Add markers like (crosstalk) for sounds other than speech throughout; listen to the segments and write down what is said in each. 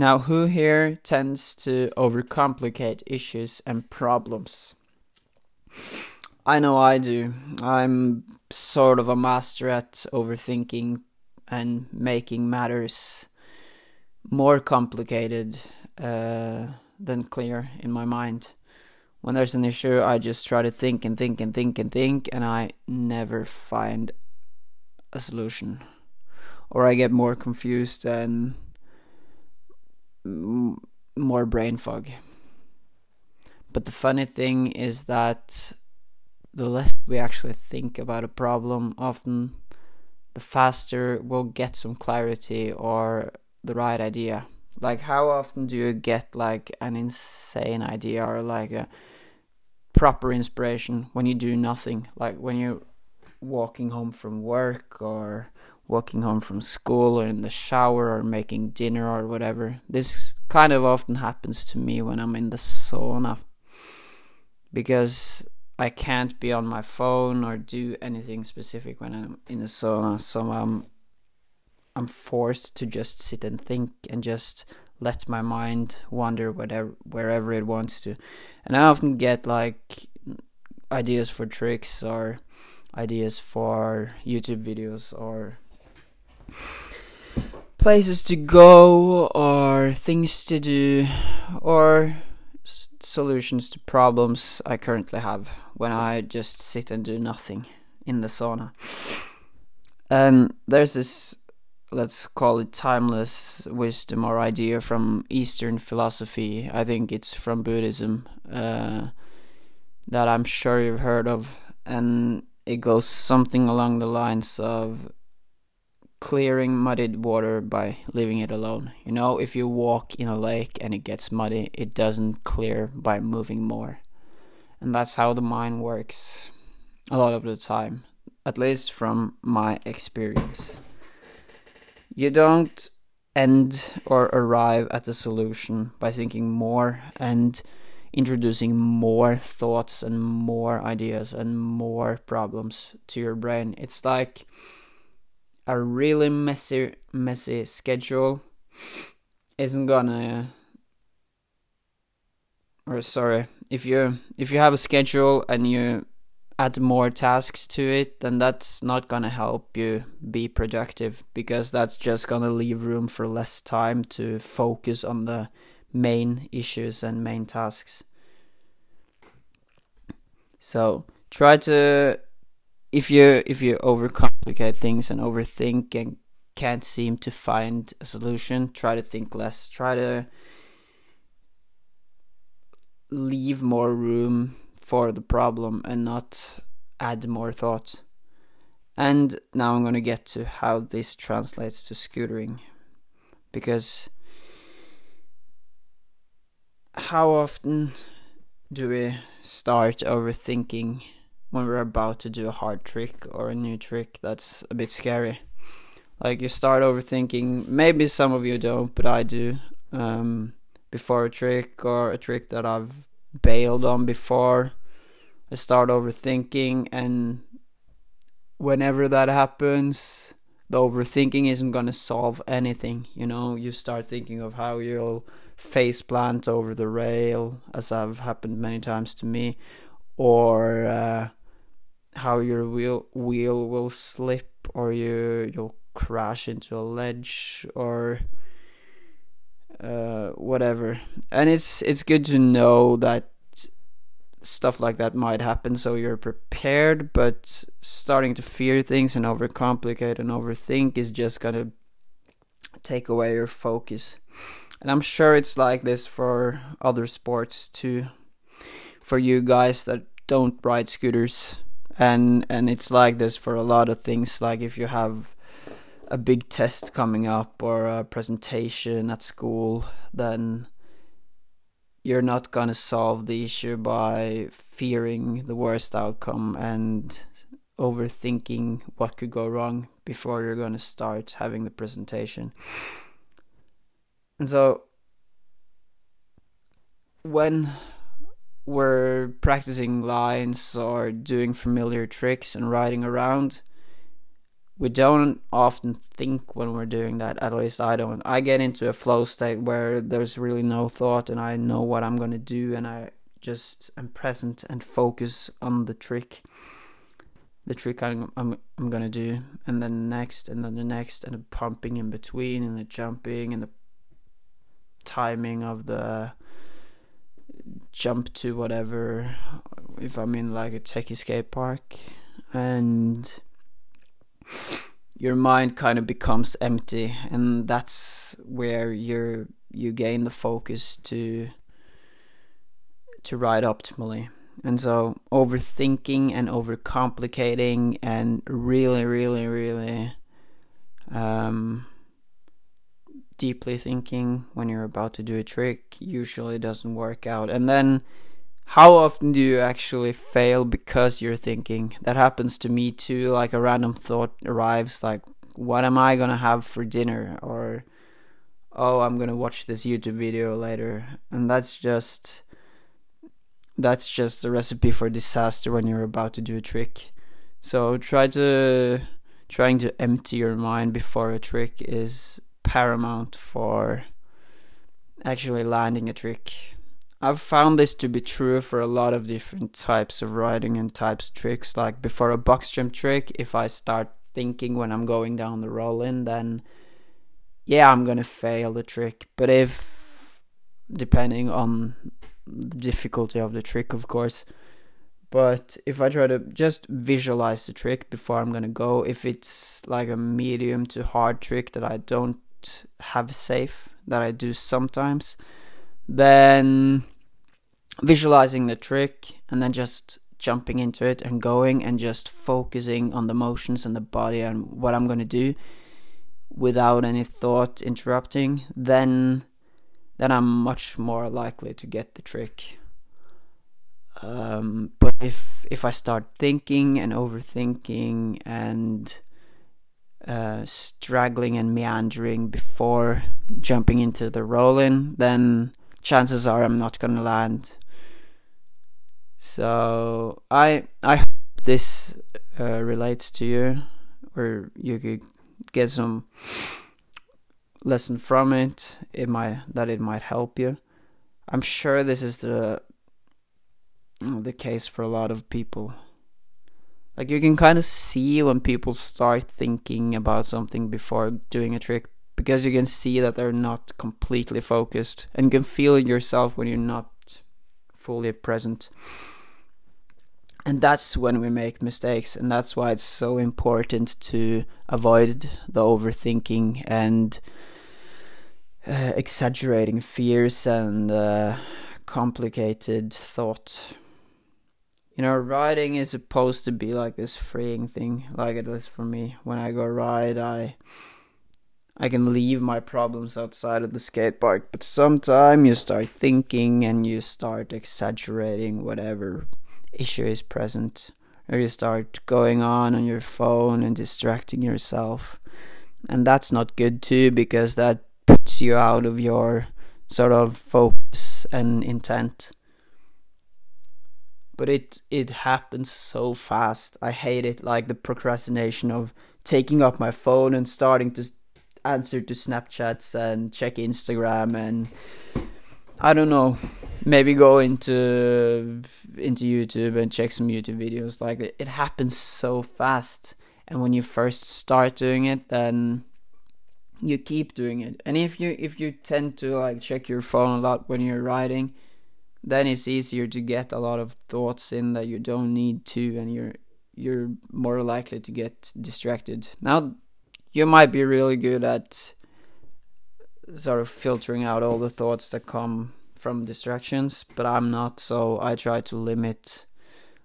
Now, who here tends to overcomplicate issues and problems? I know I do. I'm sort of a master at overthinking and making matters more complicated uh, than clear in my mind. When there's an issue, I just try to think and think and think and think, and I never find a solution. Or I get more confused and more brain fog. But the funny thing is that the less we actually think about a problem, often the faster we'll get some clarity or the right idea. Like, how often do you get like an insane idea or like a proper inspiration when you do nothing? Like when you're walking home from work or walking home from school or in the shower or making dinner or whatever. This kind of often happens to me when I'm in the sauna because I can't be on my phone or do anything specific when I'm in the sauna. So I'm I'm forced to just sit and think and just let my mind wander whatever wherever it wants to. And I often get like ideas for tricks or ideas for YouTube videos or places to go or things to do or solutions to problems I currently have when I just sit and do nothing in the sauna. And there's this, let's call it timeless wisdom or idea from Eastern philosophy. I think it's from Buddhism uh, that I'm sure you've heard of. And it goes something along the lines of clearing muddied water by leaving it alone. You know, if you walk in a lake and it gets muddy, it doesn't clear by moving more. And that's how the mind works a lot of the time, at least from my experience. You don't end or arrive at the solution by thinking more and introducing more thoughts and more ideas and more problems to your brain. It's like a really messy messy schedule isn't gonna or sorry if you if you have a schedule and you add more tasks to it then that's not gonna help you be productive because that's just gonna leave room for less time to focus on the main issues and main tasks. So try to if you if you overcomplicate things and overthink and can't seem to find a solution, try to think less. Try to leave more room for the problem and not add more thoughts. And now I'm going to get to how this translates to scootering. Because how often do we start overthinking when we're about to do a hard trick or a new trick that's a bit scary. Like you start overthinking. Maybe some of you don't, but I do. Um, before a trick or a trick that I've bailed on before, I start overthinking, and whenever that happens, the overthinking isn't gonna solve anything. You know, you start thinking of how you'll face plant over the rail, as have happened many times to me, or uh, how your wheel wheel will slip or you you'll crash into a ledge or uh, whatever. And it's it's good to know that stuff like that might happen so you're prepared, but starting to fear things and overcomplicate and overthink is just going to take away your focus. And I'm sure it's like this for other sports too. For you guys that don't ride scooters, and and it's like this for a lot of things like if you have a big test coming up or a presentation at school then you're not going to solve the issue by fearing the worst outcome and overthinking what could go wrong before you're going to start having the presentation. And so when we're practicing lines or doing familiar tricks and riding around, we don't often think when we're doing that. At least I don't. I get into a flow state where there's really no thought and I know what I'm going to do and I just am present and focus on the trick. The trick I'm I'm, I'm going to do and then the next and then the next and the pumping in between and the jumping and the timing of the jump to whatever if I'm in like a techie skate park and your mind kind of becomes empty and that's where you you gain the focus to to ride optimally. And so overthinking and overcomplicating and really really really um, deeply thinking when you're about to do a trick usually doesn't work out and then how often do you actually fail because you're thinking? That happens to me too. Like a random thought arrives, like, what am I gonna have for dinner? Or, oh, I'm gonna watch this YouTube video later. And that's just, that's just a recipe for disaster when you're about to do a trick. So try to, trying to empty your mind before a trick is paramount for actually landing a trick. I've found this to be true for a lot of different types of riding and types of tricks. Like before a box jump trick, if I start thinking when I'm going down the roll in, then yeah, I'm gonna fail the trick. But if, depending on the difficulty of the trick, of course, but if I try to just visualize the trick before I'm gonna go, if it's like a medium to hard trick that I don't have safe, that I do sometimes then visualizing the trick and then just jumping into it and going and just focusing on the motions and the body and what I'm going to do without any thought interrupting then then I'm much more likely to get the trick. Um, but if if I start thinking and overthinking and uh, straggling and meandering before jumping into the roll in, then chances are I'm not gonna land. So I I hope this uh, relates to you, or you could get some lesson from it. It might that it might help you. I'm sure this is the the case for a lot of people. Like you can kind of see when people start thinking about something before doing a trick because you can see that they're not completely focused and you can feel it yourself when you're not fully present. And that's when we make mistakes, and that's why it's so important to avoid the overthinking and uh, exaggerating fears and uh, complicated thought. You know, riding is supposed to be like this freeing thing, like it is for me. When I go ride, I I can leave my problems outside of the skate park, but sometimes you start thinking and you start exaggerating whatever issue is present, or you start going on on your phone and distracting yourself. And that's not good too, because that puts you out of your sort of focus and intent. But it it happens so fast. I hate it, like the procrastination of taking up my phone and starting to answer to Snapchats and check Instagram and I don't know, maybe go into into YouTube and check some YouTube videos. Like it, it happens so fast, and when you first start doing it, then you keep doing it. And if you if you tend to like check your phone a lot when you're riding, then it's easier to get a lot of thoughts in that you don't need to, and you're you're more likely to get distracted. Now you might be really good at sort of filtering out all the thoughts that come from distractions, but I'm not, so I try to limit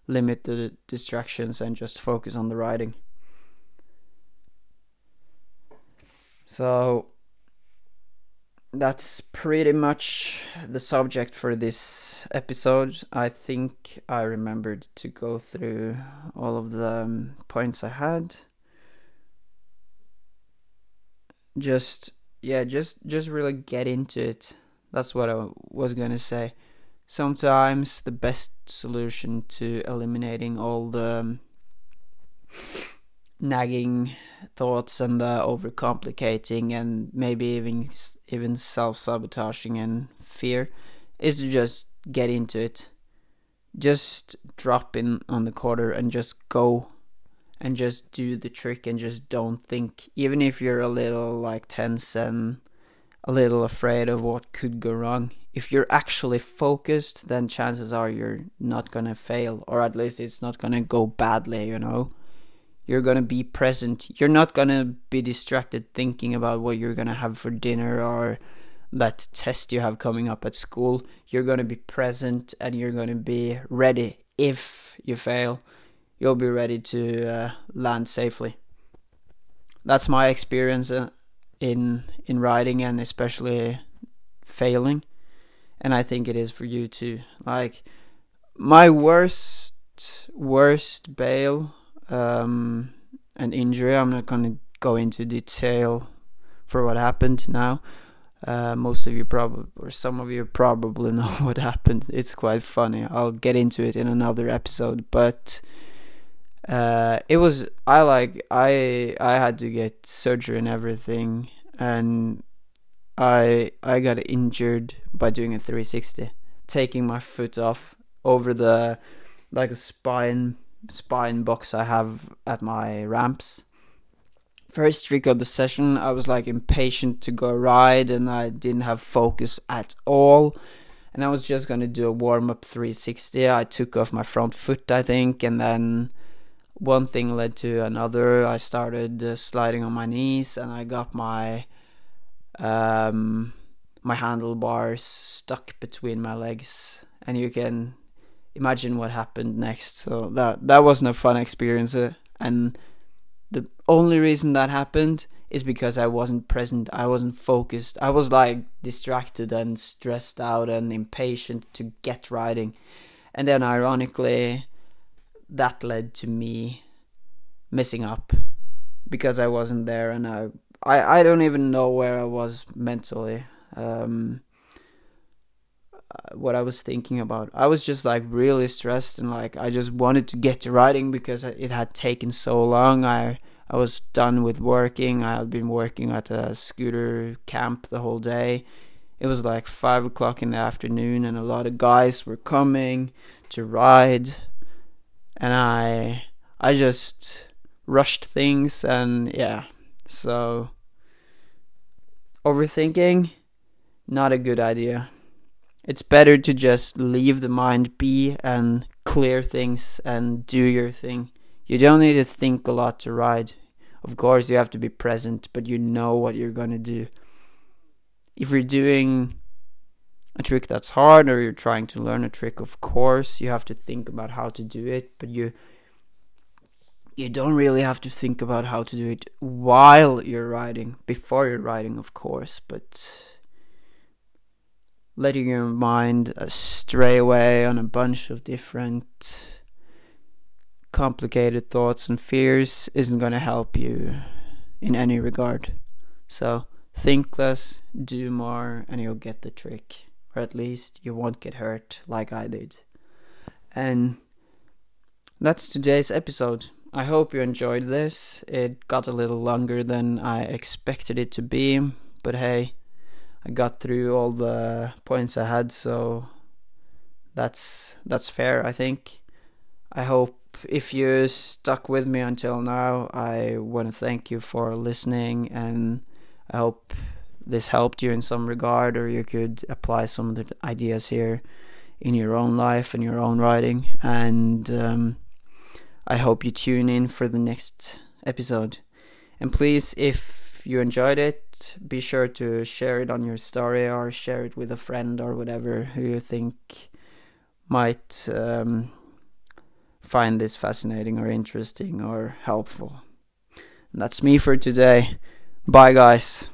limit the distractions and just focus on the writing. So that's pretty much the subject for this episode. I think I remembered to go through all of the um, points I had. Just yeah just just really get into it. That's what i was gonna say. Sometimes the best solution to eliminating all the um, nagging thoughts and the overcomplicating and maybe even even self-sabotaging and fear is to just get into it. Just drop in on the quarter and just go and just do the trick and just don't think. Even if you're a little like tense and a little afraid of what could go wrong if you're actually focused then chances are you're not going to fail or at least it's not going to go badly you know you're going to be present you're not going to be distracted thinking about what you're going to have for dinner or that test you have coming up at school you're going to be present and you're going to be ready if you fail you'll be ready to uh, land safely. That's my experience uh, in in riding and especially failing, and I think it is for you too. Like my worst worst bail um, and injury. I'm not gonna go into detail for what happened now. Uh, most of you probably, or some of you probably (laughs) know what happened. It's quite funny. I'll get into it in another episode, but uh, it was I like I I had to get surgery and everything, and I I got injured by doing a 360, taking my foot off over the like a spine spine box I have at my ramps. First trick of the session, I was like impatient to go ride, and I didn't have focus at all. And I was just gonna do a warm up 360. I took off my front foot, I think, and then one thing led to another. I started uh, sliding on my knees, and I got my um, my handlebars stuck between my legs, and you can imagine what happened next. So that that wasn't a fun experience, uh, and the only reason that happened is because I wasn't present. I wasn't focused. I was like distracted and stressed out and impatient to get riding, and then ironically that led to me messing up because I wasn't there and I I, I don't even know where I was mentally. Um, what I was thinking about. I was just like really stressed and like I just wanted to get to riding because it had taken so long. I I was done with working. I had been working at a scooter camp the whole day. It was like five o'clock in the afternoon, and a lot of guys were coming to ride and I I just rushed things and yeah. So overthinking not a good idea. It's better to just leave the mind be and clear things and do your thing. You don't need to think a lot to ride. Of course, you have to be present, but you know what you're going to do. If you're doing a trick that's hard or you're trying to learn a trick of course you have to think about how to do it but you you don't really have to think about how to do it while you're riding before you're riding of course but letting your mind uh, stray away on a bunch of different complicated thoughts and fears isn't going to help you in any regard so think less do more and you'll get the trick or at least you won't get hurt like I did. And that's today's episode. I hope you enjoyed this. It got a little longer than I expected it to be, but hey, I got through all the points I had, so that's that's fair, I think. I hope if you stuck with me until now, I want to thank you for listening and I hope this helped you in some regard, or you could apply some of the ideas here in your own life and your own writing. And um, I hope you tune in for the next episode. And please, if you enjoyed it, be sure to share it on your story or share it with a friend or whatever who you think might um, find this fascinating or interesting or helpful. And that's me for today. Bye, guys.